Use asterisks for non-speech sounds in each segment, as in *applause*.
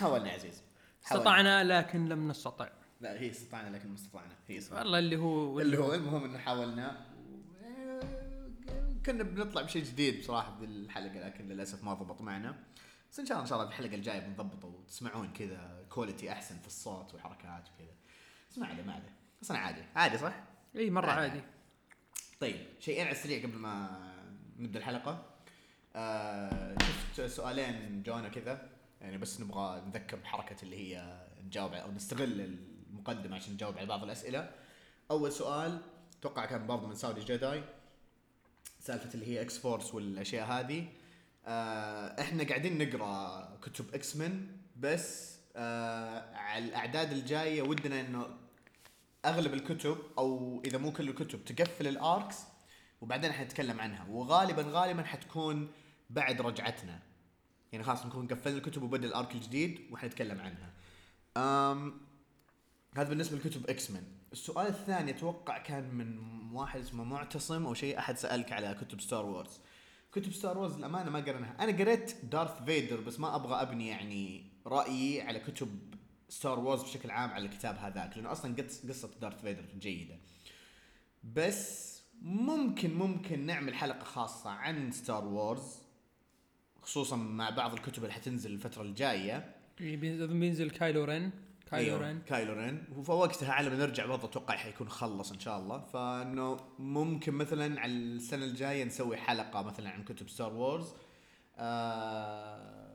حاولنا يا عزيز. حاولنا. استطعنا لكن لم نستطع. لا هي استطعنا لكن ما استطعنا هي اسمها والله اللي هو اللي هو المهم إنه حاولنا. كنا بنطلع بشيء جديد بصراحة في الحلقة لكن للأسف ما ضبط معنا. بس إن شاء الله إن شاء الله في الحلقة الجاية بنضبطه وتسمعون كذا كواليتي أحسن في الصوت والحركات وكذا. بس ما عليه ما عليه. أصلا عادي. عادي صح؟ إي مرة عادي. عادي. طيب شيئين على السريع قبل ما نبدأ الحلقة. آه شفت سؤالين جونا كذا. يعني بس نبغى نذكر بحركة اللي هي نجاوب أو نستغل المقدمة عشان نجاوب على بعض الأسئلة. أول سؤال أتوقع كان برضه من Saudi Jedi سالفة اللي هي X-Force والأشياء هذه. آه إحنا قاعدين نقرأ كتب X-Men بس آه على الأعداد الجاية ودنا إنه أغلب الكتب أو إذا مو كل الكتب تقفل ال arcs وبعدين حنتكلم عنها. وغالبا غالبا حتكون بعد رجعتنا. يعني خلاص نكون قفلنا الكتب وبدأ ال arc الجديد وحنتكلم عنها. أم هذا بالنسبة لكتب X-Men السؤال الثاني أتوقع كان من واحد اسمه معتصم أو شيء أحد سألك على كتب Star Wars كتب Star Wars الامانه ما قريناها أنا قريت Darth Vader بس ما أبغى أبني يعني رأيي على كتب Star Wars بشكل عام على الكتاب هذاك لأنه أصلا قص- قصة Darth Vader جيدة. بس ممكن ممكن نعمل حلقة خاصة عن Star Wars خصوصا مع بعض الكتب اللي حتنزل الفترة الجاية. بينزل Kylo Ren. Kylo أيوه، Ren. Kylo Ren. وفوقتها على ما نرجع برضه أتوقع حيكون خلص إن شاء الله. فإنه ممكن مثلا على السنة الجاية نسوي حلقة مثلا عن كتب Star Wars آه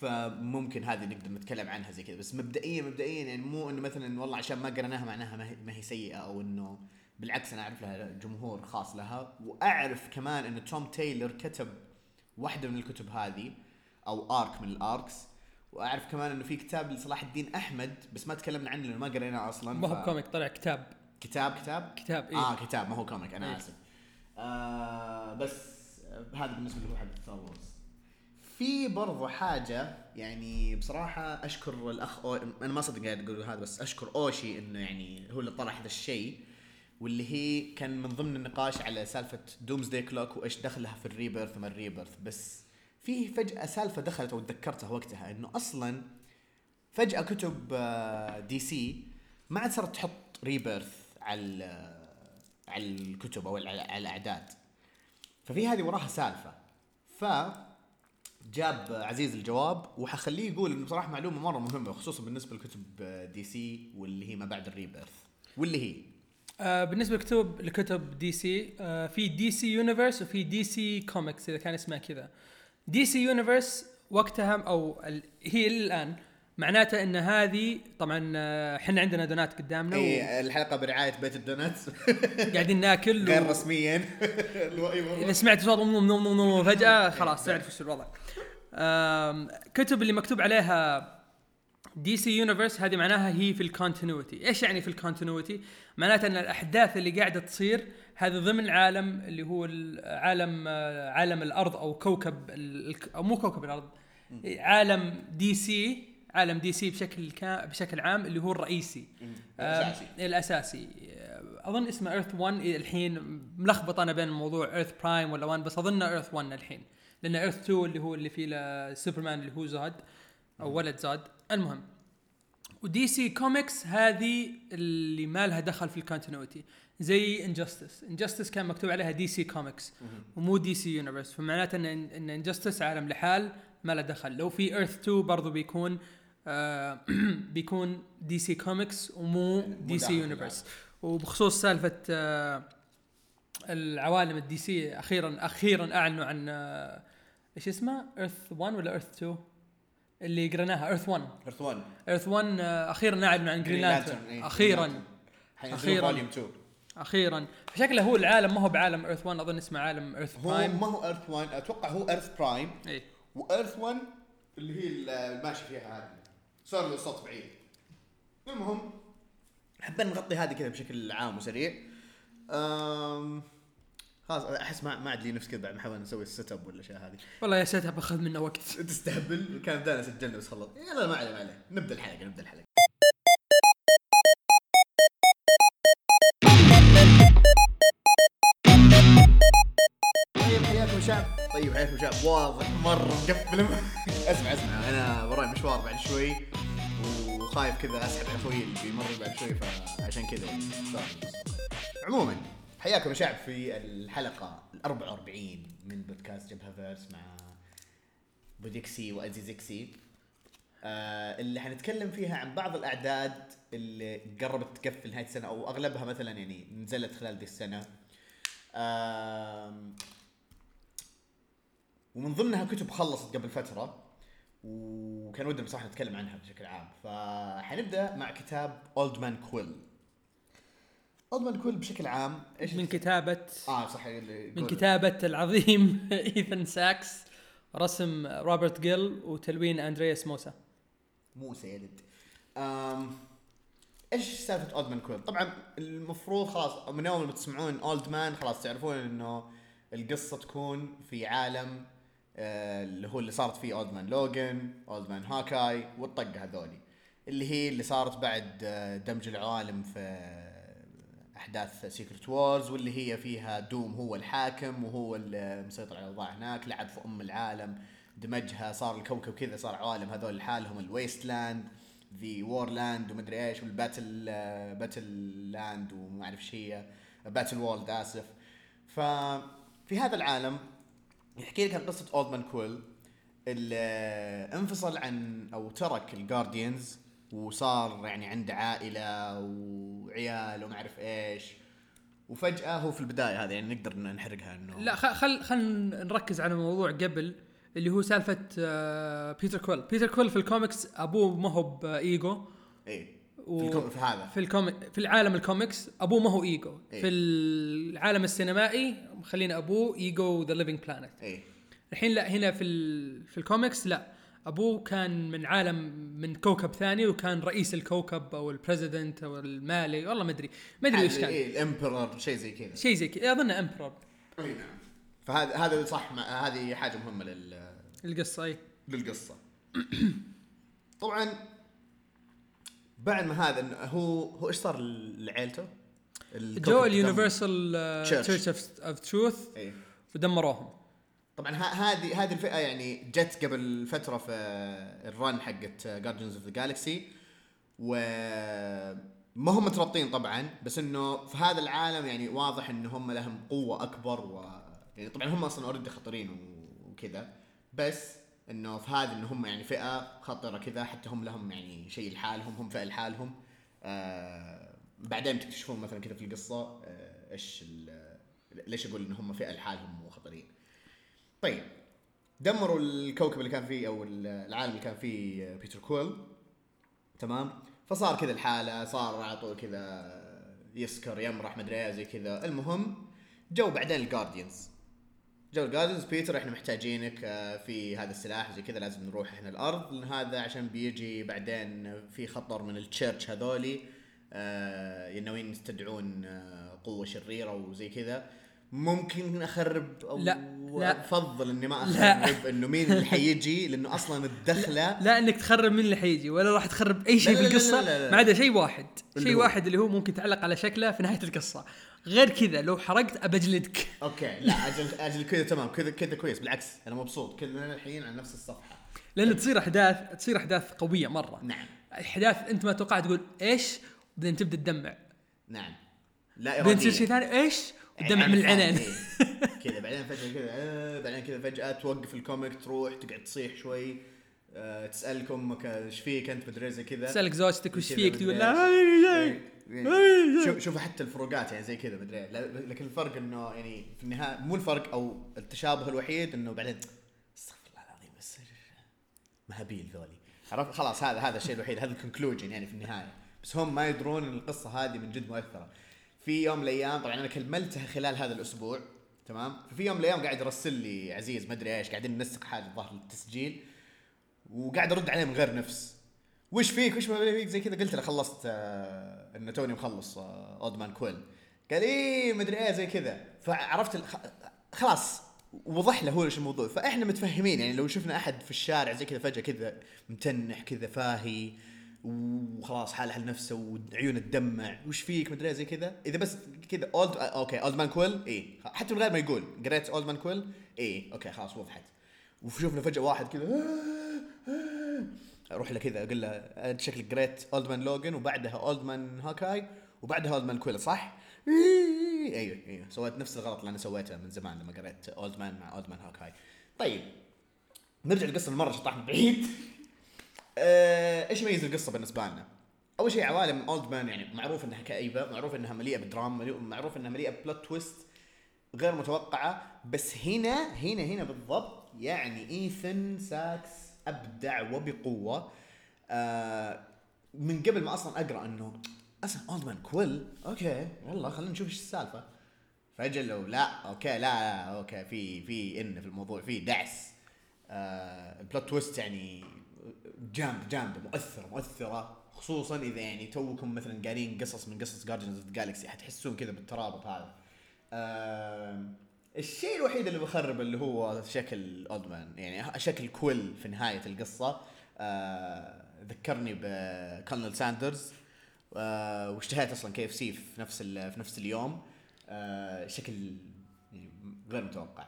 فممكن هذه نقدر نتكلم عنها زي كذا. بس مبدئيا مبدئيا يعني مو إنه مثلا والله عشان ما قريناها معناها ما هي, ما هي سيئة أو إنه بالعكس أنا أعرف لها جمهور خاص لها. وأعرف كمان انه Tom Taylor كتب واحدة من الكتب هذه أو arc من ال arcs وأعرف كمان إنه في كتاب لصلاح الدين أحمد بس ما تكلمنا عنه لأنه ما قريناه أصلا ما هو ف- comic طلع كتاب. كتاب كتاب؟ كتاب اي آه كتاب ما هو comic أنا إيه. آسف. آه بس آه، هذا بالنسبة له حق Star Wars في برضو حاجة يعني بصراحة أشكر الأخ أو... أنا ما صدق قاعد أقول هذا بس أشكر أوشي إنه يعني هو اللي طرح ذا الشيء. واللي هي كان من ضمن النقاش على سالفة Doomsday Clock وإيش دخلها في ال Rebirth وما ال Rebirth. بس في فجأة سالفة دخلت أو تذكرتها وقتها إنه أصلا فجأة كتب آه، DC ما عاد صارت تحط Rebirth على على الكتب أو على الأعداد. ففي هذه وراها سالفة. ف جاب عزيز الجواب وحخليه يقول إنه بصراحة معلومة مرة مهمة خصوصا بالنسبة لكتب DC واللي هي ما بعد ال Rebirth. واللي هي آه بالنسبة لكتب لكتب DC آه في DC Universe وفي DC Comics إذا كان اسمها كذا. DC Universe وقتها أو ال- هي الآن معناته إن هذه طبعا آه، إحنا عندنا دونات قدامنا اي الحلقة برعاية بيت ال donuts وقاعدين *laughs* ناكل غير و... رسميا. *laughs* أي والله. إذا سمعت صوت فجأة خلاص تعرف وش الوضع كتب اللي مكتوب عليها DC Universe هذه معناها هي في ال continuity إيش يعني في ال continuity معناته إن الأحداث اللي قاعدة تصير هذا ضمن عالم اللي هو ال- عالم عالم الأرض أو كوكب أو مو كوكب الأرض. عالم DC عالم DC بشكل كا بشكل عام اللي هو الرئيسي. آه، الأساسي. الأساسي. آه، أظن اسمه Earth 1 الحين. ملخبط أنا بين موضوع Earth Prime ولا 1 بس أظن Earth 1 الحين. لأن Earth 2 اللي هو اللي فيه سوبرمان اللي هو Zod أو ولد Zod. المهم. و DC Comics هذه اللي ما لها دخل في ال continuity زي Injustice Injustice كان مكتوب عليها DC Comics ومو DC Universe فمعناته ان ان Injustice عالم لحال ما له دخل. لو في Earth 2 برضو بيكون آه *clears throat* بيكون DC Comics ومو DC Universe وبخصوص سالفة آه العوالم ال DC أخيرا أخيرا أعلنوا عن آه إيش اسمه؟ Earth 1 ولا Earth 2 اللي قريناها Earth 1 Earth 1 Earth 1 آه، أخيرا اعلنوا عن Green Lantern أخيرا. volume 2 أخيرا. شكله هو العالم ما هو بعالم Earth 1 أظن اسمه عالم Earth هو Prime ما هو Earth 1 أتوقع هو Earth Prime اي و Earth 1 اللي هي الماشي فيها هذه. صار له الصوت بعيد. المهم حبينا نغطي هذه كذا بشكل عام وسريع. أم... خلاص أحس ما ما عاد لي نفس كذا بعد ما حاولنا نسوي ال setup ولا هذه. والله يا ساتر باخذ منه وقت. تستهبل؟ كان بدانا سجلنا بس خلص. يلا ما عليه ما عليه. نبدأ الحلقة نبدأ الحلقة. طيب حياكم شعب طيب حياكم شباب. واضح مرة مقفل. اسمع اسمع. أنا وراي مشوار بعد شوي وخايف كذا أسحب على أخوي اللي بيمر بعد شوي فعشان كذا. عموما حياكم يا شعب في الحلقة ال 44 من بودكاست جبهة فيرس مع بوديكسي وازيزكسي آه اللي حنتكلم فيها عن بعض الأعداد اللي قربت تقفل نهاية السنة أو أغلبها مثلا يعني نزلت خلال دي السنة. آم، ومن ضمنها كتب خلصت قبل فترة وكان ودنا بصراحة نتكلم عنها بشكل عام. فحنبدأ مع كتاب Old Man Quill Man Quill بشكل عام إيش من كتابة آه صح اللي من كتابة العظيم *laughs* ايثن ساكس رسم روبرت جيل وتلوين أندرياس موسى. موسى يا لد أم... إيش سالفة Old Man Quill؟ طبعا المفروض خلاص من يوم ما تسمعون Old Man خلاص تعرفون إنه القصة تكون في عالم آه، اللي هو اللي صارت فيه Old Man Logan، Old Man Hawkeye والطقة هذولي. اللي هي اللي صارت بعد آه، دمج العوالم في أحداث Secret Wars واللي هي فيها دوم هو الحاكم وهو اللي مسيطر على الاوضاع هناك لعب في أم العالم دمجها صار الكوكب كذا صار عوالم هذول لحالهم ال Wasteland the Warland ومدري إيش وال Battle Battle land وما أعرف إيش هي Battleworld آسف. ففي هذا العالم يحكي لك عن قصة Old Man Quill اللي انفصل عن أو ترك ال Guardians وصار يعني عنده عائلة وعيال وما أعرف إيش. وفجأة هو في البداية هذه يعني نقدر نحرقها إنه لا خل خل نركز على موضوع قبل اللي هو سالفة آه، بيتر كويل بيتر كويل في الكوميكس أبوه ما هو بايجو إيه و- في, هذا. في ال comic في العالم الكوميكس أبوه ما هو إيجو. إيه. في العالم السينمائي خلينا أبوه Ego the Living Planet إيه. الحين لا هنا في ال... في الكوميكس لا. أبوه كان من عالم من كوكب ثاني وكان رئيس الكوكب أو ال president أو المالي والله ما أدري ما أدري إيش كان. إيه ال emperor شيء زي كذا. شيء زي كذا أظن emperor أي نعم. فهذا هذا صح هذه حاجة مهمة لل القصة اي للقصة. *clears throat* طبعا بعد ما هذا هو هو إيش صار لعيلته؟ جو. ال Universal. Church of Truth ودمروهم طبعا هذه هذه الفئة يعني جت قبل فترة في ال run حقت Guardians of the Galaxy و ما هم مترابطين طبعا بس إنه في هذا العالم يعني واضح إن هم لهم قوة أكبر و يعني طبعا هم أصلا already خطرين وكذا. بس إنه في هذا إن هم يعني فئة خطره كذا حتى هم لهم يعني شيء لحالهم هم فئة لحالهم. آه بعدين تكتشفون مثلا كذا في القصة آه إيش ليش أقول إن هم فئة لحالهم وخطرين طيب دمروا الكوكب اللي كان فيه أو العالم اللي كان فيه بيتر كويل. تمام؟ فصار كذا الحالة صار على طول كذا يسكر يمرح مدري إيه زي كذا. المهم جو بعدين ال Guardians جو ال Guardians بيتر إحنا محتاجينك آه، في هذا السلاح زي كذا لازم نروح إحنا الأرض. لأن هذا عشان بيجي بعدين في خطر من ال Church هذولي آه، ناويين يستدعون آه، قوة شريرة وزي كذا. ممكن أخرب أو لا، لا. أفضل إني ما لا. أخرب *laughs* إنه مين اللي حيجي؟ لأنه أصلا الدخلة لا إنك تخرب من اللي حيجي ولا راح تخرب أي شيء لا، في لا، لا، القصة. لا، لا، لا. ما عدا شيء واحد. شيء؟ واحد اللي هو ممكن تعلق على شكله في نهاية القصة. غير كذا لو حرقت أبجلدك. okay لا أجل أجل كذا تمام. كذا كذا كويس. بالعكس أنا مبسوط. كلنا الحين على نفس الصفحة. لأن تصير أحداث تصير أحداث قوية مرة. نعم. احداث أنت ما توقعت تقول إيش؟ بعدين تبدأ تدمع. نعم. لا بعدين تصير اراديه شيء ثاني إيش؟ يعني ودمع من إيه. *laughs* كذا بعدين فجأة كذا آه بعدين كذا فجأة توقف ال comic تروح تقعد تصيح شوي آه تسالك أمك إيش فيك أنت؟ مدري زي كذا. تسألك زوجتك وش فيك؟ تقول. لا شيء. شوف شوف حتى الفروقات يعني زي كذا مدري لا- لكن الفرق إنه يعني في النهاية مو الفرق أو التشابه الوحيد إنه بعدين استغفر الله العظيم بس مهابيل ذولي. عرفت؟ خلاص هذا هذا الشيء الوحيد هذا الكونكلوجن يعني في النهاية. بس هم ما يدرون إن القصة هذه من جد مؤثرة. في يوم من الأيام طبعا أنا كملتها خلال هذا الأسبوع تمام؟ ففي يوم من الأيام قاعد يرسل لي عزيز ما أدري إيش قاعدين ننسق حاجة ظهر التسجيل وقاعد أرد عليه من غير نفس. وش فيك؟ وش ما فيك؟ زي كذا قلت له خلصت آه انه توني مخلص آه Old Man Quill قال إيه مدري إيه زي كذا. فعرفت خلاص وضح له هو إيش الموضوع. فإحنا متفهمين يعني لو شفنا أحد في الشارع زي كذا فجأة كذا متنح كذا فاهي وخلاص حال حل نفسه وعيونه تدمع. وش فيك؟ مدري زي كذا. إذا بس كذا Old okay Old Man Quill اي حتى من غير ما يقول. قريت Old Man Quill اي okay خلاص وضحت. وشوفنا فجأة واحد كذا أروح له كذا أقول له أنت شكلك قريت Old Man Logan وبعدها Old Man Hawkeye وبعدها Old Man Quill صح؟ أيوه أيوه. سويت نفس الغلط اللي أنا سويته من زمان لما قريت Old Man مع Old Man Hawkeye. طيب نرجع للقصه مره شطحنا بعيد. آه، إيش يميز القصة بالنسبة لنا؟ أول شيء عوالم Old Man يعني معروف إنها كئيبة معروف إنها مليئة بدراما معروف إنها مليئة plot twist غير متوقعة بس هنا هنا هنا بالضبط يعني إيثن ساكس أبدع وبقوة. آه من قبل ما أصلا أقرأ إنه أصلا Old Man Quill okay يلا خلينا نشوف إيش السالفة. فجأة لو لا okay لا, لا okay في في إن في الموضوع في دعس. آه ال plot twist يعني جامد جامده مؤثره مؤثرة. خصوصا إذا يعني توكم مثلا قارين قصص من قصص Guardians of Galaxy حتحسون كذا بالترابط هذا. آه الشيء الوحيد اللي بخرب اللي هو شكل Old Man يعني شكل Quill في نهاية القصة. آه ذكرني ب Colonel Sanders آه واشتهيت أصلا KFC في نفس في نفس اليوم. آه شكل يعني غير متوقع.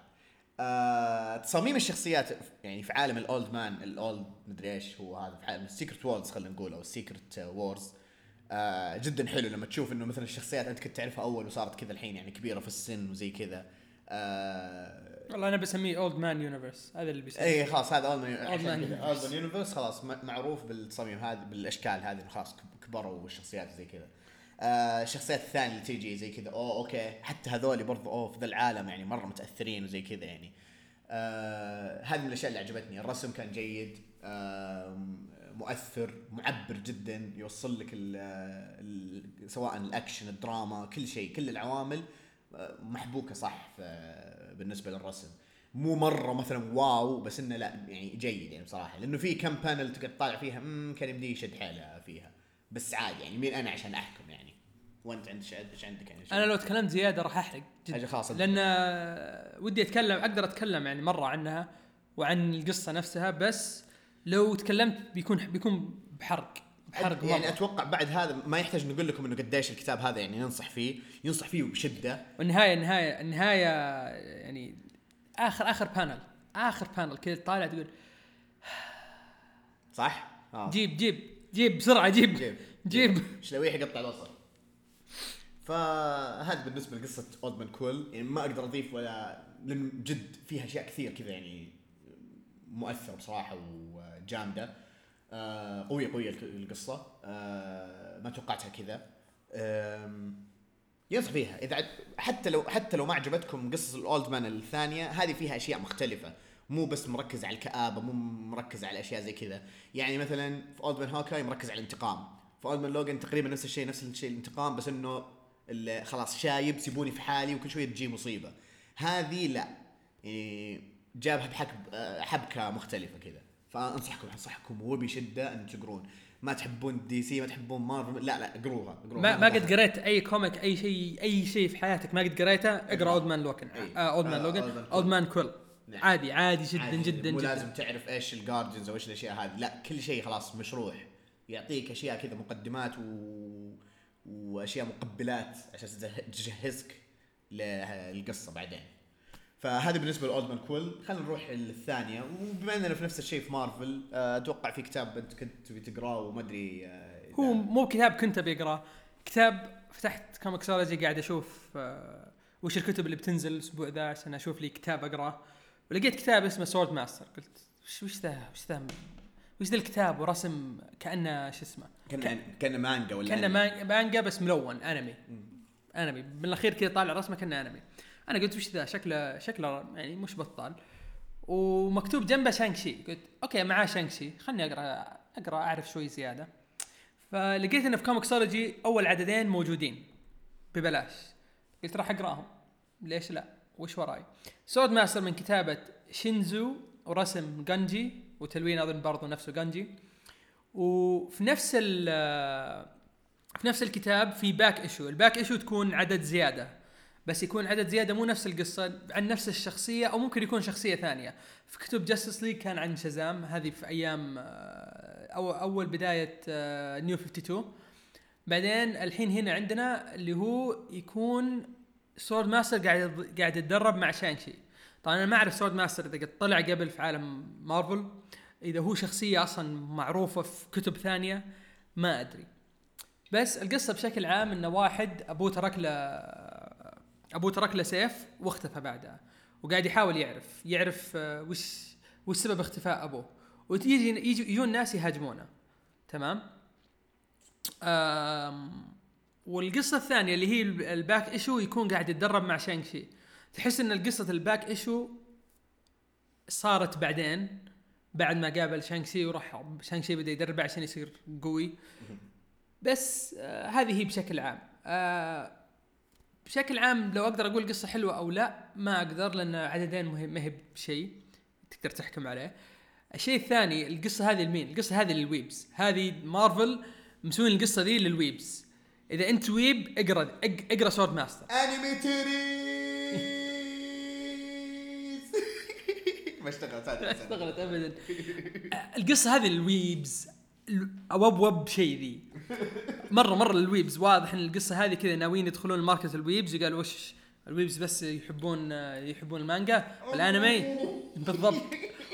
آه تصاميم الشخصيات يعني في عالم ال Old Man الأولد مدري إيش هو هذا في عالم ال Secret Worlds خلينا نقول أو ال Secret Wars آه جدا حلو لما تشوف إنه مثلا الشخصيات أنت كنت تعرفها أول وصارت كذا الحين يعني كبيرة في السن وزي كذا. آه والله أنا بسميه Old Man Universe هذا اللي بيسميه. اي خلاص هذا Old Universe. Old Universe خلاص معروف بالتصاميم هذه بالأشكال هذه خلاص كب- كبروا والشخصيات زي كذا. آه الشخصيات الثانية اللي تيجي زي كذا. أوه okay. حتى هذول برضو أوه في ذا العالم يعني مرة متأثرين وزي كذا يعني. آه هذه من الأشياء اللي عجبتني. الرسم كان جيد. آه مؤثر معبر جدا يوصل لك ال ال سواء الأكشن الدراما كل شيء كل العوامل آه، محبوكة صح بالنسبة للرسم. مو مرة مثلا واو بس إنه لا يعني جيد يعني بصراحة. لأنه في كم panel تقعد تطالع فيها امم كان يمدي يشد حيله فيها. بس عادي يعني مين أنا عشان أحكم يعني. وانت عندك إيش عندك يعني؟ أنا لو تكلمت زيادة راح أحرق حاجة جدا خاصة. لأن ودي اتكلم أقدر أتكلم يعني مرة عنها وعن القصة نفسها بس لو تكلمت بيكون بيكون بحرق بحرق يعني مرة. أتوقع بعد هذا ما يحتاج نقول لكم إنه قديش الكتاب هذا يعني ننصح فيه ينصح فيه بشدة. والنهايه النهايه النهاية يعني اخر آخر panel آخر panel كذا طالع تقول صح؟ آه. جيب جيب جيب بسرعة جيب جيب. جيب. شلويح يقطع الوصل فهذا بالنسبة لقصة Old Man Quill يعني ما أقدر أضيف ولا لأن جد فيها أشياء كثير كذا يعني مؤثره بصراحة وجامدة. آه قوية قوية القصة. آه ما توقعتها كذا. ينصح فيها إذا حتى لو حتى لو ما عجبتكم قصص ال Old Man الثانية هذه فيها أشياء مختلفة. مو بس مركز على الكآبة مو مركز على أشياء زي كذا. يعني مثلا في Old Man Hawkeye مركز على الانتقام. في Old Man Logan تقريبا نفس الشيء نفس الشيء الانتقام بس إنه خلاص شايب سيبوني في حالي وكل شوية تجي مصيبة. هذه لا. يعني جابها بحك آه، حبكة مختلفة كذا. فانصحكم أنصحكم وبشده أن تقرون. ما تحبون دي سي ما تحبون مارفل لا لا اقروها اقروها. ما ما قد قريت أي comic أي شيء أي شيء في حياتك ما قد قريته اقرأ Old Man Logan. Old Man Man Old Man Quill نعم. عادي عادي جدا عادي، جدا مو لازم تعرف إيش ال Guardians أو إيش الأشياء هذه. لا كل شيء خلاص مشروح يعطيك أشياء كذا مقدمات و... وأشياء مقبلات عشان تجه- تجهزك للقصة بعدين. فهذا بالنسبة ل Old Man Quill. خلينا نروح للثانية. وبما إننا في نفس الشيء في مارفل آه، أتوقع في كتاب أنت كنت تبي تقرأه وما أدري آه، هو مو كتاب كنت أبي أقرأه. كتاب فتحت Comixology قاعد أشوف آه، وش الكتب اللي بتنزل الأسبوع ذا عشان أشوف لي كتاب أقرأه. ولقيت كتاب اسمه Sword Master قلت وش ذا وش ذا وش ذا الكتاب ورسم كأنه شو اسمه؟ كان كان مانجا ولا كأنه مانجا بس ملون أنمي. أنمي. بالأخير كذا طالع رسمه كأنه أنمي. أنا قلت وش ذا؟ شكله شكله يعني مش بطال. ومكتوب جنبه Shang-Chi. قلت أوكي معاه Shang-Chi. خلني أقرأ أقرأ أعرف شوي زيادة. فلقيت انه في Comixology أول عددين موجودين. ببلاش. قلت راح أقرأهم. ليش لا؟ وش وراي؟ Sword Master من كتابة شينزو ورسم جانجي وتلوين أظن برضو نفسه جانجي. وفي نفس ال في نفس الكتاب في back issue ال back issue تكون عدد زيادة. بس يكون عدد زيادة مو نفس القصة عن نفس الشخصية أو ممكن يكون شخصية ثانية. في كتب Justice League كان عن شزام هذه في أيام أو أول بداية New 52 بعدين الحين هنا عندنا اللي هو يكون Sword Master قاعد قاعد يتدرب مع Shang-Chi طبعا أنا ما أعرف Sword Master إذا قد طلع قبل في عالم مارفل إذا هو شخصية أصلا معروفة في كتب ثانية ما أدري. بس القصة بشكل عام إنه واحد أبوه ترك له أبوه ترك له سيف واختفى بعدها وقاعد يحاول يعرف يعرف آه، وش وش سبب اختفاء أبوه. وتيجي يجي يجون ناس يهاجمونه. تمام؟ والقصة الثانية اللي هي ال back issue يكون قاعد يتدرب مع Shang-Chi. تحس إن القصة ال back issue صارت بعدين بعد ما قابل Shang-Chi وراح Shang-Chi بدأ يدربه عشان يصير قوي. بس آه هذه هي بشكل عام. آه بشكل عام لو أقدر أقول قصة حلوة أو لا ما أقدر لأن عددين مهم ما هي بشيء تقدر تحكم عليه. الشيء الثاني القصة هذه لمين؟ القصة هذه لل weebs. هذه مارفل مسوين القصة ذي لل weebs. إذا أنت weeb اقرأ اق- اقرأ Sword Master انمي تيريز ما اشتغلت هذه اشتغلت. ابدا. القصة هذه لل weebs أو weeb شيء ذي. مرة مرة لل weebs واضح إن القصة هذه كذا ناويين يدخلون ال market ال weebs وقالوا وش ال weebs بس يحبون يحبون المانجا والانمي بالضبط.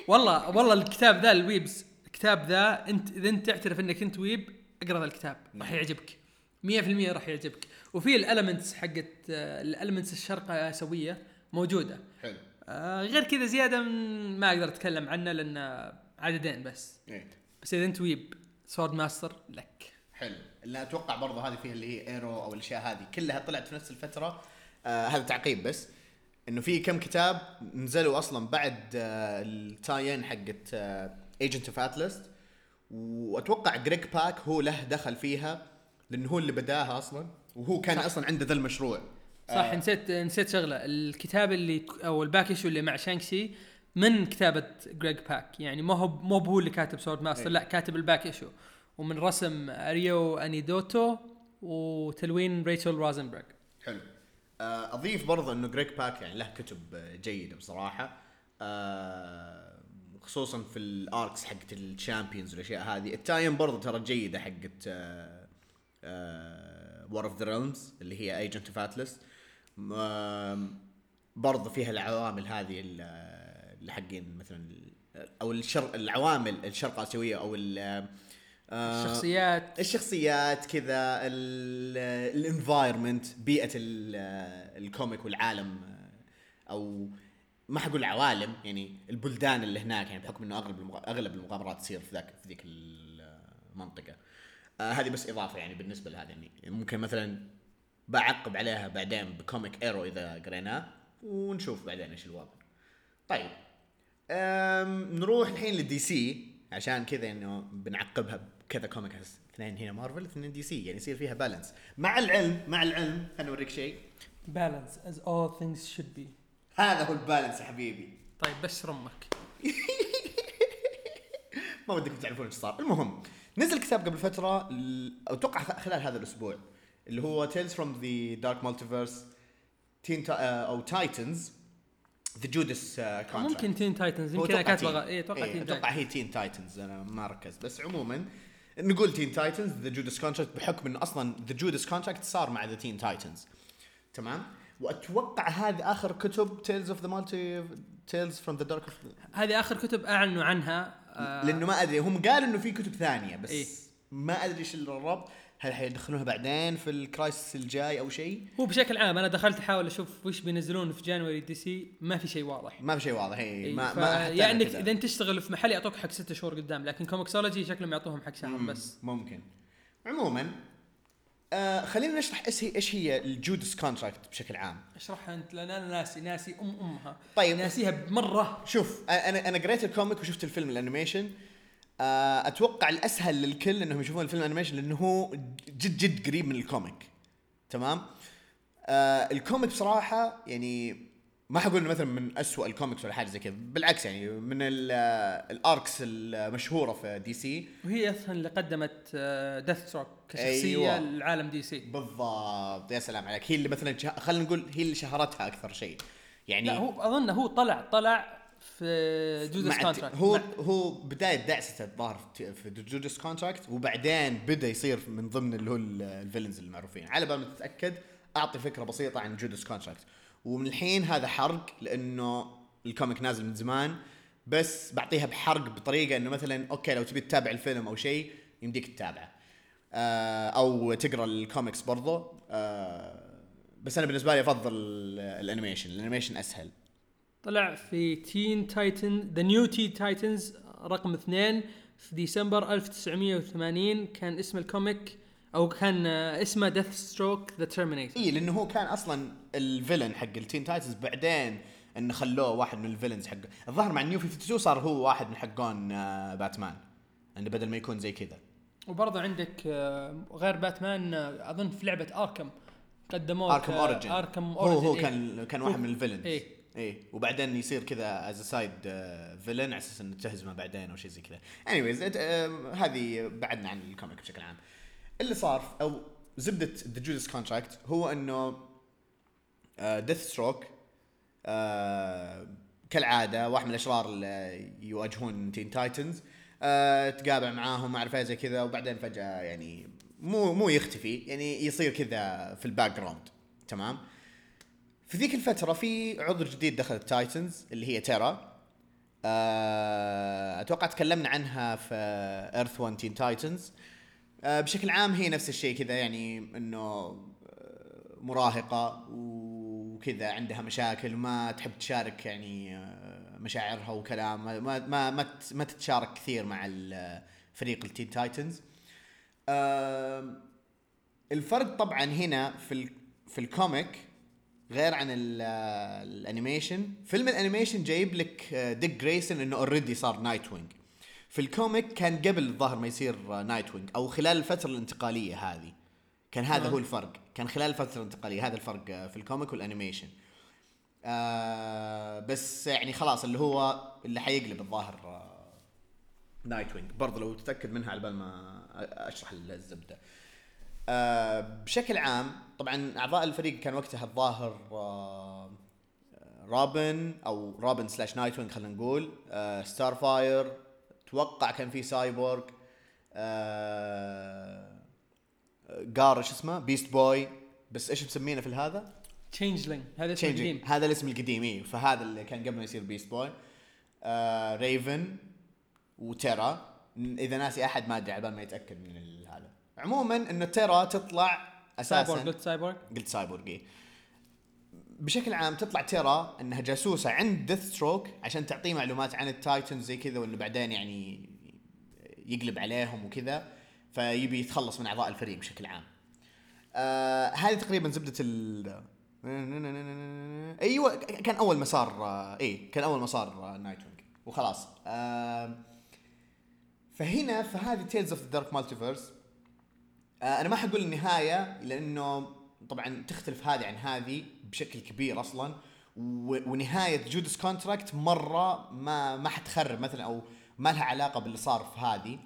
والله والله الكتاب ذا ال weebs الكتاب ذا أنت إذا أنت تعترف إنك أنت weeb اقرأ ذا الكتاب راح يعجبك. 100% راح يعجبك. وفي ال elements حقت ال elements الشرق اسيويه موجودة. حلو. آه غير كذا زيادة ما أقدر أتكلم عنه لأن عددين بس. إيه. بس إذا أنت weeb Sword Master لك. حلو. اللي أتوقع برضه هذه فيها اللي هي Aero أو الأشياء هذه. كلها طلعت في نفس الفترة. آه هذا تعقيب بس. إنه في كم كتاب نزلوا أصلا بعد آه ال tie-in حقت Agents of Atlas وأتوقع Greg Pak هو له دخل فيها لأنه هو اللي بدأها أصلا. وهو كان صح. أصلا عنده ذا المشروع. صح آه. نسيت نسيت شغلة. الكتاب اللي أو ال back issue اللي مع Shang-Chi من كتابة Greg Pak. يعني ما هو مو هو اللي كاتب Sword Master إيه. لا كاتب ال back issue ومن رسم Ario Anindito وتلوين Rachelle Rosenberg حلو. آه، أضيف برضه إنه Greg Pak يعني له كتب جيدة بصراحة. آه، خصوصا في ال arcs حقت ال Champions والأشياء هذه. ال tie-in برضه ترى جيدة حقت War of the Realms اللي هي Agents of Atlas برضه فيها العوامل هذه ال- اللي حقين مثلا أو الشر العوامل الشرق آسيوية أو ال- آه، الشخصيات. الشخصيات كذا ال environment بيئة ال- ال comic والعالم أو ما حقول العوالم يعني البلدان اللي هناك يعني بحكم إنه أغلب المغ... أغلب المغامرات تصير في ذاك في ذيك المنطقة آه هذه بس إضافة يعني بالنسبة لهذا يعني. ممكن مثلا بعقب عليها بعدين ب comic Aero إذا قريناه ونشوف بعدين إيش الوضع طيب أم نروح الحين لل DC عشان كذا إنه بنعقبها بكذا comic اثنين هنا مارفل اثنين DC يعني يصير فيها balance مع العلم مع العلم خليني أوريك شيء. balance as all things should be. هذا هو ال balance يا حبيبي. طيب بس رمك. *laughs* ما ودكم تعرفون إيش صار. المهم نزل كتاب قبل فترة أتوقع خلال هذا الأسبوع. اللي هو Tales from the Dark Multiverse Teen أو Titans The Judas ممكن Teen Titans يمكن كاتبه اي أتوقع إيه، Teen أتوقع Titans هي Teen Titans أنا ما ركزت بس عموما نقول Teen Titans The Judas Contract بحكم انه أصلا The Judas Contract صار مع the Teen Titans تمام؟ وأتوقع هذه آخر كتب Tales of the Multi Tales from the Dark هذه آخر كتب أعلنوا عنها آه لأنه ما أدري هم قالوا إنه في كتب ثانية بس إيه. ما أدري إيش الربط. هل حيدخلونها بعدين في ال crisis الجاي أو شيء؟ هو بشكل عام أنا دخلت أحاول أشوف وش بينزلون في January DC. ما في شيء واضح. ما في شيء واضح اي إيه، ما ف- ما يعني. اذا انت تشتغل في محل يعطوك حق ستة شهور قدام لكن Comixology شكلهم يعطوهم حق شهر بس. ممكن. عموما آه خلينا نشرح إيش هي إيش هي ال Judas Contract بشكل عام. أشرحها أنت لأن أنا ناسي ناسي أم أمها. طيب. ناسيها بمرة. شوف أنا أنا قريت ال comic وشفت الفيلم ال animation. أتوقع الأسهل للكل إنهم يشوفون الفيلم ال animation لأنه هو جد جد قريب من ال comic. تمام؟ آه ال comic بصراحة يعني ما حقول إنه مثلا من أسوأ الكوميكس ولا حاجة زي كذا بالعكس يعني من آه، ال arcs المشهورة في DC وهي أصلا اللي قدمت Deathstroke كشخصية أيوة. لعالم DC بالضبط. يا سلام عليك. هي اللي مثلا. خلينا نقول هي اللي شهرتها أكثر شيء. يعني لا هو أظن هو طلع طلع في Judas Contract هو هو بداية دعسته الظاهر في- Judas Contract وبعدين بدأ يصير من ضمن اللي هو ال- ال villains المعروفين. على بال ما تتأكد أعطي فكرة بسيطة عن Judas Contract ومن الحين هذا حرق لأنه ال comic نازل من زمان بس بعطيها بحرق بطريقة إنه مثلا okay لو تبي تتابع الفيلم أو شيء يمديك تتابعه. آه أو تقرأ الكوميكس برضو. آه بس أنا بالنسبة لي أفضل ال animation. ال animation أسهل. طلع في Teen Titan The New Teen Titans رقم اثنين في ديسمبر 1980 كان اسم ال comic أو كان آه، اسمه Deathstroke the Terminator اي لأنه هو كان أصلا ال villain حق ال Teen Titans بعدين انه خلوه واحد من ال villains حق الظاهر مع New 52 صار هو واحد من حقون باتمان انه بدل ما يكون زي كذا. وبرضه عندك آه، غير باتمان آه، أظن في لعبة Arkham قدموه Arkham Origins Arkham هو Origins هو إيه. كان كان واحد من ال villains إيه. إيه وبعدين يصير كذا as side villain على أساس إنه تهزمه بعدين أو شيء زي كذا. anyways هذه بعدنا عن ال comic بشكل عام. اللي صار أو زبدة The Judas Contract هو إنه Deathstroke كالعادة واحد من الأشرار اللي يواجهون Teen Titans آه تقابل معاهم ما أعرف إيه زي كذا وبعدين فجأة يعني مو مو يختفي يعني يصير كذا في ال background تمام؟ في ذيك الفترة في عضو جديد دخل ال Titans اللي هي تيرا آه، أتوقع تكلمنا عنها في Earth 1 Teen Titans بشكل عام هي نفس الشيء كذا يعني إنه آه، مراهقة وكذا عندها مشاكل وما تحب تشارك يعني آه، مشاعرها وكلام ما ما ما, ما تتشارك كثير مع فريق ال Teen Titans الفرق طبعا هنا في في ال comic غير عن ال- ال animation. فيلم ال animation جايب لك آه، ديك جريسون إنه already صار Nightwing في ال comic كان قبل الظاهر ما يصير Nightwing أو خلال الفترة الانتقالية هذه. كان هذا آه. هو الفرق. كان خلال الفترة الانتقالية هذا الفرق آه، في ال comic وال animation. آه بس يعني خلاص اللي هو اللي حيقلب الظاهر آه Nightwing برضه لو تتأكد منها على بال ما أشرح الزبدة. آه بشكل عام طبعا أعضاء الفريق كان وقتها الظاهر آه رابن أو Robin slash Nightwing خلينا نقول آه Starfire أتوقع كان في سايبورغ آه جار إيش اسمه؟ Beast Boy بس إيش مسمينه في هذا؟ Changeling هذا Changeling. القديم. هذا الاسم القديم اي فهذا اللي كان قبل ما يصير Beast Boy آه Raven و Terra إذا ناسي أحد ما أدري على ما يتأكد من عموما إنه Terra تطلع سايبورغ أساسا قلت سايبورغ قلت سايبورغ إيه. بشكل عام تطلع Terra إنها جاسوسة عند Deathstroke عشان تعطيه معلومات عن ال Titans زي كذا وإنه بعدين يعني يقلب عليهم وكذا فيبي يتخلص من أعضاء الفريق بشكل عام. آه هذه تقريبا زبدة ال أيوه كان أول مسار آه إيه كان أول مسار آه Nightwing وخلاص آه فهنا في هذه Tales of the Dark Multiverse أنا ما حقول النهاية لأنه طبعا تختلف هذه عن هذه بشكل كبير أصلا. ونهاية Judas Contract مرة ما ما حتخرب مثلا أو ما لها علاقة باللي صار في هذه.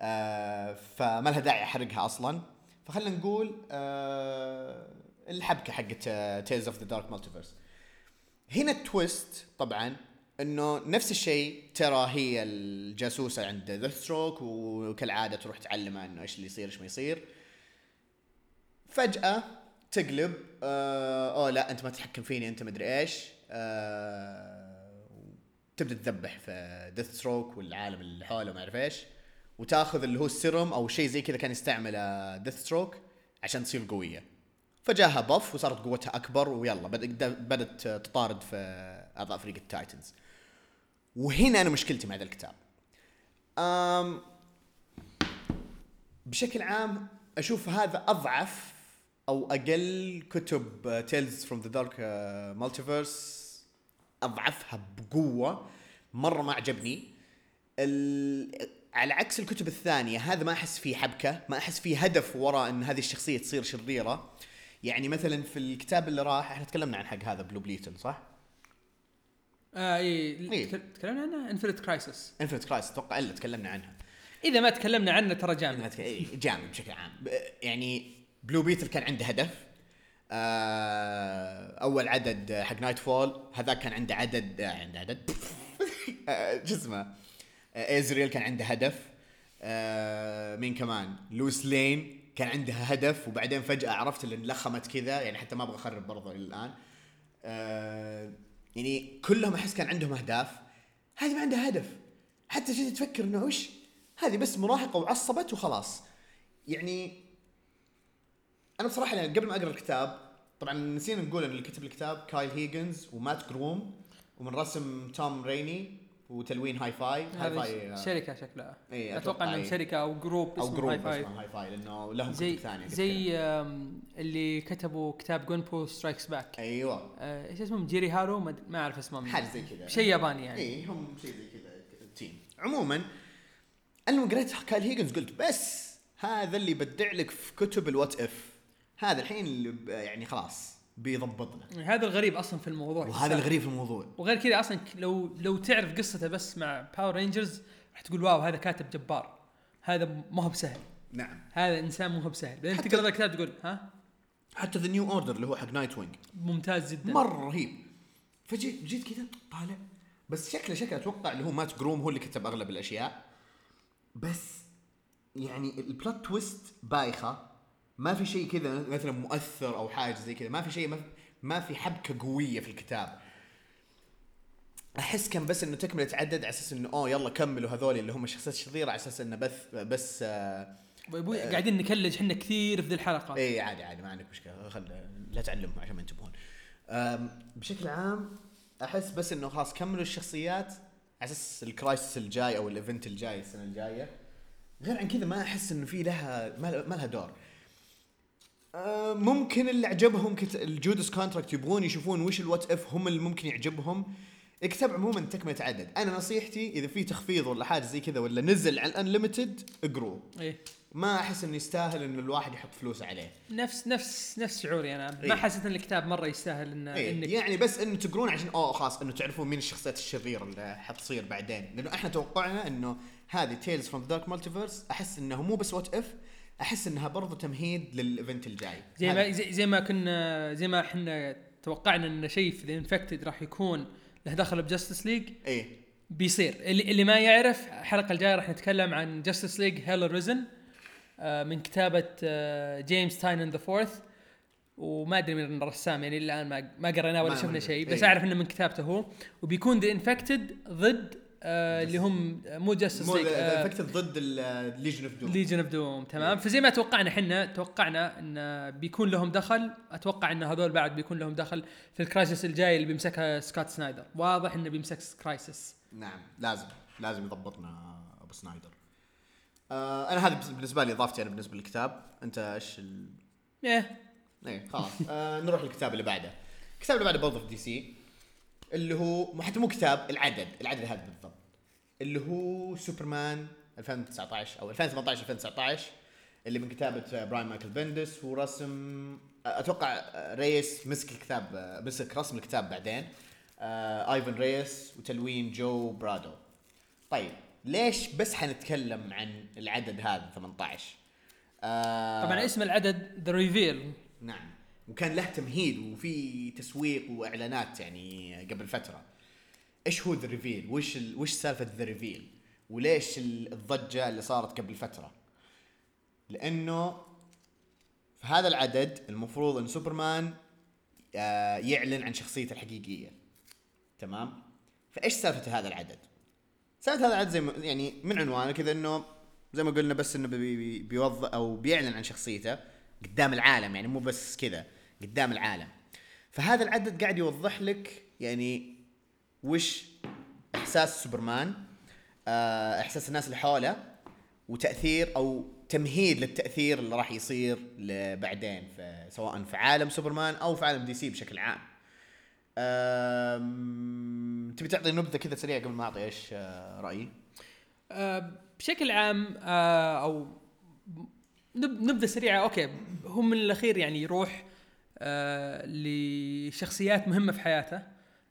آه فما لها داعي أحرقها أصلا. فخلينا نقول آه الحبكة حقت Tales of the Dark Multiverse هنا ال twist طبعا إنه نفس الشيء Terra هي الجاسوسة عند Deathstroke وكالعادة تروح تعلمه إنه إيش اللي يصير إيش ما يصير. فجأة تقلب آه أوه لا أنت ما تتحكم فيني أنت مدري إيش آه تبدأ تذبح في Deathstroke والعالم اللي حوله ما أعرف إيش وتأخذ اللي هو السيروم أو شيء زي كذا كان يستعمله Deathstroke عشان تصير قوية. فجاها بف وصارت قوتها أكبر ويلا بدأت تطارد في أعضاء فريق ال Titans. وهنا أنا مشكلتي مع ذا الكتاب. أم بشكل عام أشوف هذا أضعف أو أقل كتب Tales from the Dark Multiverse أضعفها بقوة. مرة ما عجبني. ال... على عكس الكتب الثانية هذا ما أحس فيه حبكة ما أحس فيه هدف وراء إن هذه الشخصية تصير شريرة. يعني مثلا في الكتاب اللي راح إحنا تكلمنا عن حق هذا Blue Beetle صح؟ آه إي إيه. تك- تكلمنا عنها Infinite Crisis Infinite Crisis أتوقع إلا تكلمنا عنها. إذا ما تكلمنا عنه ترى جامد. إيه، جامد بشكل عام. يعني Blue Beetle كان عنده هدف. آه أول عدد حق Knightfall هذاك كان عنده عدد آه عنده عدد؟ *laughs* آه، شو اسمه؟ آه، Azrael كان عنده هدف. آه، مين كمان؟ Lois Lane كان عندها هدف وبعدين فجأة عرفت اللي انلخمت كذا يعني حتى ما أبغى أخرب برضه الآن. آه، يعني كلهم أحس كان عندهم أهداف. هذه ما عندها هدف. حتى جيت تفكر إنه وش؟ هذه بس مراهقة وعصبت وخلاص. يعني أنا بصراحة يعني قبل ما أقرأ الكتاب طبعا نسينا نقول إن اللي كتب الكتاب Kyle Higgins و Mat Groom ومن رسم Tom Raney وتلوين Hi-Fi. Hi-Fi هذه شركة شكلها. إيه، أتوقع أتوقع إنهم إيه. شركة أو group أو group هاي اسمه Hi-Fi لأنه لهم زي كتب ثانية زي آم، اللي كتبوا كتاب جونبو Strikes Back أيوه. إيش اسمهم؟ جيري هارو؟ ما أعرف اسمهم. حاجة زي كذا. شيء ياباني يعني. اي هم شيء زي كذا team عموما أنا لما قريت Kyle Higgins قلت بس هذا اللي يبدع لك في كتب ال what if هذا الحين اللي يعني خلاص بيضبطنا هذا الغريب أصلا في الموضوع. وهذا الغريب في الموضوع. وغير كذا أصلا لو لو تعرف قصته بس مع Power Rangers راح تقول wow هذا كاتب جبار. هذا ما هو بسهل. نعم. هذا إنسان مو هو بسهل. بعدين حتى- تقرأ الكتاب تقول ها؟ حتى The New Order اللي هو حق Nightwing ممتاز جدا. مرة رهيب. فجيت جيت كذا طالع. بس شكله شكله أتوقع اللي هو Mat Groom هو اللي كتب أغلب الأشياء. بس يعني ال plot twist بايخة. ما في شيء كذا مثلا مؤثر أو حاجة زي كذا. ما في شيء ما في, حبكة قوية في الكتاب. أحس كان بس إنه تكملة عدد على أساس إنه أوه يلا كملوا هذول اللي هم الشخصيات الشريره على أساس إنه بس بس آه أبوي قاعدين نكلج إحنا كثير في ذي الحلقة. اي عادي عادي ما عندك مشكلة. خل لا تعلمهم عشان ما ينتبهون. بشكل عام أحس بس إنه خلاص كملوا الشخصيات على أساس ال crisis الجاي أو ال event الجاي السنة الجاية. غير عن كذا ما أحس إنه في لها ما, لها دور. ممكن اللي عجبهم كت... ال Judas Contract يبغون يشوفون وش ال what if هم اللي ممكن يعجبهم. الكتاب عموما تكملة عدد. أنا نصيحتي إذا في تخفيض ولا حاجة زي كذا ولا نزل على ال Unlimited اقروه إيه. ما أحس إنه يستاهل انه الواحد يحط فلوس عليه. نفس نفس نفس شعوري أنا. إيه. ما حسيت إن الكتاب مرة يستاهل ان إيه انك يعني بس إنه تقرون عشان أوه خلاص إنه تعرفون مين الشخصيات الشريرة اللي حتصير بعدين. لأنه إحنا توقعنا إنه هذه Tales from Dark Multiverse أحس إنه مو بس what if أحس إنها برضو تمهيد لل event الجاي. زي ما زي, زي ما كنا زي ما إحنا توقعنا إن شيء في Infected راح يكون له دخل ب Justice League إيه. بيصير. اللي, اللي ما يعرف الحلقة الجاية راح نتكلم عن Justice League Hell Arisen من كتابة جيمس تاينن the Fourth وما أدري من الرسام يعني الآن ما ما قريناه ولا شفنا شيء بس إيه. أعرف إنه من كتابته هو. وبيكون The Infected ضد آه، اللي هم مو Justice League افكت ضد ال Legion of Doom Legion of Doom تمام؟ فزي ما توقعنا إحنا توقعنا إن بيكون لهم دخل. أتوقع إن هذول بعد بيكون لهم دخل في ال crisis الجاي اللي بيمسكها سكوت سنايدر واضح إنه بيمسك crisis نعم لازم لازم يضبطنا أبو سنايدر آه أنا هذا بالنسبة لي إضافتي أنا بالنسبة للكتاب. أنت إيش ال... إيه. إيه خلاص. آه نروح للكتاب اللي بعده. الكتاب اللي بعده برضه في DC اللي هو حتى مو كتاب العدد العدد هذا بالضبط. اللي هو سوبرمان 2019 أو 2018 2019 اللي من كتابة براين مايكل بندس ورسم أتوقع ريس مسك الكتاب مسك رسم الكتاب بعدين آه آيفان ريس وتلوين جو برادو. طيب ليش بس حنتكلم عن العدد هذا 18 آه طبعا اسم العدد The Reveal نعم. وكان له تمهيد وفي تسويق وإعلانات يعني قبل فترة. إيش هو The Reveal وش ال... وش سالفة The Reveal وليش ال- الضجة اللي صارت قبل فترة؟ لأنه في هذا العدد المفروض إن سوبرمان آه، يعلن عن شخصيته الحقيقية. تمام؟ فإيش سالفة هذا العدد؟ سالفة هذا العدد زي ما يعني من عنوانه كذا إنه زي ما قلنا بس إنه بي بيوضح أو بيعلن عن شخصيته قدام العالم يعني مو بس كذا. قدام العالم فهذا العدد قاعد يوضح لك يعني وش إحساس سوبرمان آه، إحساس الناس اللي حوله وتأثير أو تمهيد للتأثير اللي راح يصير بعدين سواء في عالم سوبرمان أو في عالم DC بشكل عام. أم... تبي تعطي نبذة كذا سريعة قبل ما أعطي إيش آه، رأيي؟ آه بشكل عام أو نب- نبذة سريعة أوكي هو من الأخير يعني يروح آه لشخصيات مهمة في حياته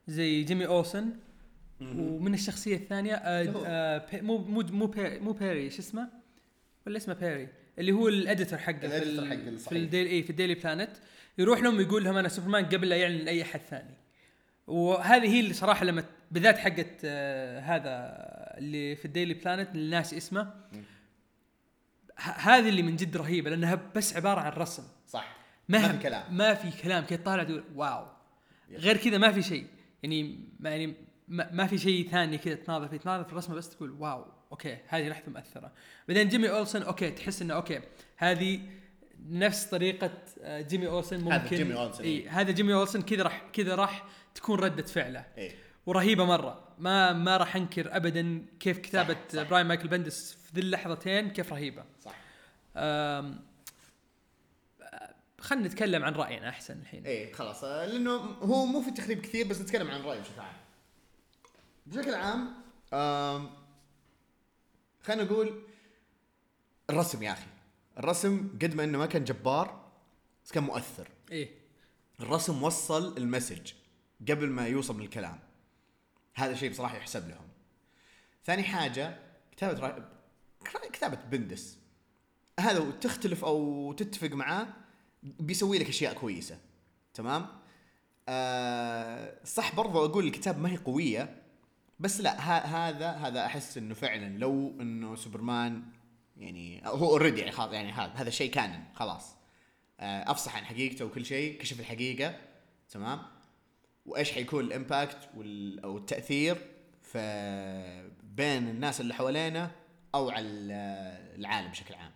زي جيمي أولسن ومن الشخصية الثانية آه. آه مو مو مو بيري, مو بيري شو اسمه؟ ولا اسمه بيري؟ اللي هو ال editor حقه في, ال editor ال- حق في. ال Daily اي في ال Daily Planet يروح لهم يقول لهم أنا سوبرمان قبل لا يعلن لأي أحد ثاني. وهذه هي اللي صراحة لما بالذات حقت آه هذا اللي في ال Daily Planet الناس اسمه. هذه اللي من جد رهيبة لأنها بس عبارة عن رسم. صح. ما, ما في كلام. ما في كلام. كذا طالع تقول wow. غير كذا ما في شيء. يعني ما يعني ما, ما في شيء ثاني كذا تناظر فيه. تناظر في الرسمة بس تقول wow. okay هذه لحظه مؤثره بعدين جيمي أولسون okay تحس إنه okay هذه نفس طريقة آه، جيمي أولسون ممكن هذا جيمي أولسون، إي إيه. هذا جيمي أولسون كذا راح كذا راح تكون ردة فعله. إيه ورهيبة مرة. ما ما راح أنكر ابدا كيف كتابة صح، صح. براين مايكل بندس في ذي اللحظتين كيف رهيبة. صح. خلينا نتكلم عن رأينا أحسن الحين. إيه خلاص. لأنه هو مو في تخريب كثير بس نتكلم عن رأيي بشكل عام. بشكل عام خلينا نقول الرسم يا أخي. الرسم قد ما إنه ما كان جبار بس كان مؤثر. إيه. الرسم وصل المسج قبل ما يوصل من الكلام. هذا شيء بصراحة يحسب لهم. ثاني حاجة كتابة را... كتابة بندس. هذا تختلف أو تتفق معاه بيسوي لك أشياء كويسة تمام؟ آه صح برضو أقول الكتاب ما هي قوية بس لا هذا هذا أحس إنه فعلا لو إنه سوبرمان يعني هو already يعني خلاص يعني هذا هذا شيء كان خلاص. آه، أفصح عن حقيقته وكل شيء كشف الحقيقة تمام؟ وإيش حيكون ال impact وال أو التأثير في بين الناس اللي حوالينا أو على ال- العالم بشكل عام.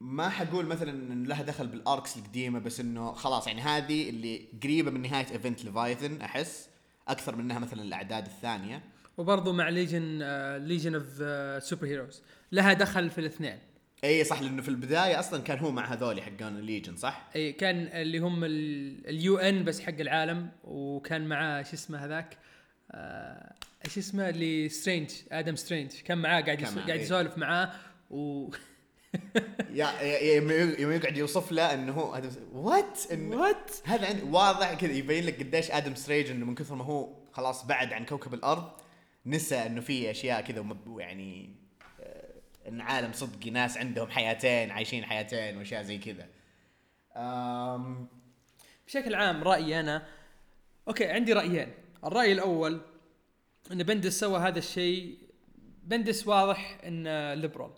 ما حقول مثلا إن لها دخل بال arcs القديمة بس إنه خلاص يعني هذه اللي قريبة من نهاية event Leviathan أحس أكثر منها مثلا الأعداد الثانية. وبرضه مع Legion Legion of Super-Heroes لها دخل في الاثنين. إي صح لأنه في البداية أصلا كان هو مع هذول حقون ال Legion صح؟ إي كان اللي هم ال UN بس حق العالم وكان معاه شو اسمه هذاك؟ آه، إيش اسمه اللي سترينج آدم سترينج كان معاه قاعد معاه،. يسولف معاه و *laughs* يا يوم يقعد يوصف له إنه هو آدم what what هذا واضح كذا يبين لك قديش آدم سترينج إنه من كثر ما هو خلاص بعد عن كوكب الأرض نسى إنه في أشياء كذا يعني آه، إن عالم صدقي ناس عندهم حياتين عايشين حياتين وأشياء زي كذا. بشكل عام رأيي أنا okay عندي رأيين. الرأي الأول إن بندس سوى هذا الشيء بندس واضح إنه liberal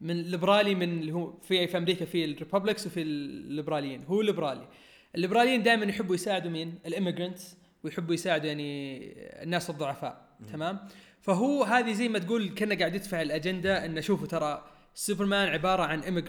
من ليبرالي من اللي هو في في أمريكا في ال Republicans وفي الليبراليين هو ليبرالي. الليبراليين دائما يحبوا يساعدوا مين؟ ال immigrants ويحبوا يساعدوا يعني الناس الضعفاء تمام؟ فهو هذه زي ما تقول كأنه قاعد يدفع الأجندة إنه شوفوا ترى سوبرمان عبارة عن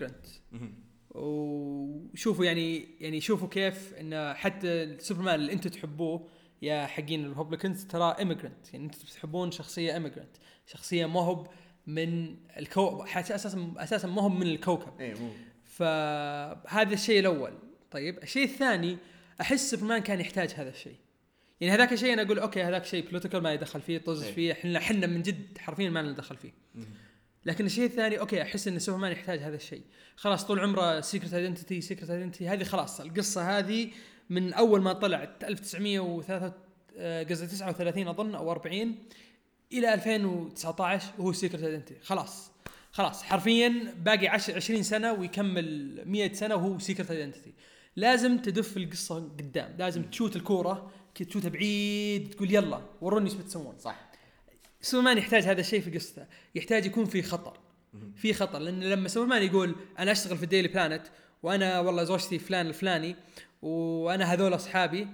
مهم. وشوفوا يعني يعني شوفوا كيف إنه حتى سوبرمان اللي أنتم تحبوه يا حقين ال Republicans ترى immigrant. يعني أنتم تحبون شخصية immigrant شخصية ما هو من الكوكب أساسا أساسا ما هو من الكوكب. إيه مو. فهذا الشيء الأول. طيب الشيء الثاني أحس سوبرمان كان يحتاج هذا الشيء. يعني هذاك الشيء أنا أقول okay هذاك شيء political ما يدخل فيه طز إيه. فيه إحنا إحنا من جد حرفيا ما لنا دخل فيه. لكن الشيء الثاني okay أحس إن سوبرمان يحتاج هذا الشيء. خلاص طول عمره secret identity secret identity هذه خلاص القصة هذه من أول ما طلعت 1903 آه، قصدي 39 أظن أو 40 إلى 2019 وهو secret identity خلاص. خلاص. حرفيا باقي 10 20 سنة ويكمل 100 سنة وهو secret identity لازم تدف القصة قدام. لازم تشوت الكورة تشوتها بعيد تقول يلا وروني إيش بتسوون؟ صح. سوبرمان يحتاج هذا الشيء في قصته. يحتاج يكون في خطر. في خطر. لأن لما سوبرمان يقول أنا أشتغل في ال Daily Planet وأنا والله زوجتي فلان الفلاني وأنا هذول أصحابي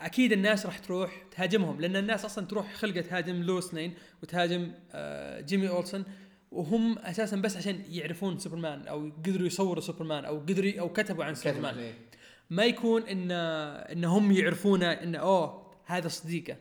أكيد الناس راح تروح تهاجمهم لأن الناس أصلا تروح خلقة تهاجم لويس لين وتهاجم آه، جيمي أولسون وهم أساسا بس عشان يعرفون سوبرمان أو قدروا يصوروا سوبرمان أو قدروا أو كتبوا عن سوبرمان إيه. ما يكون إن إن هم يعرفونه إن أوه هذا صديقه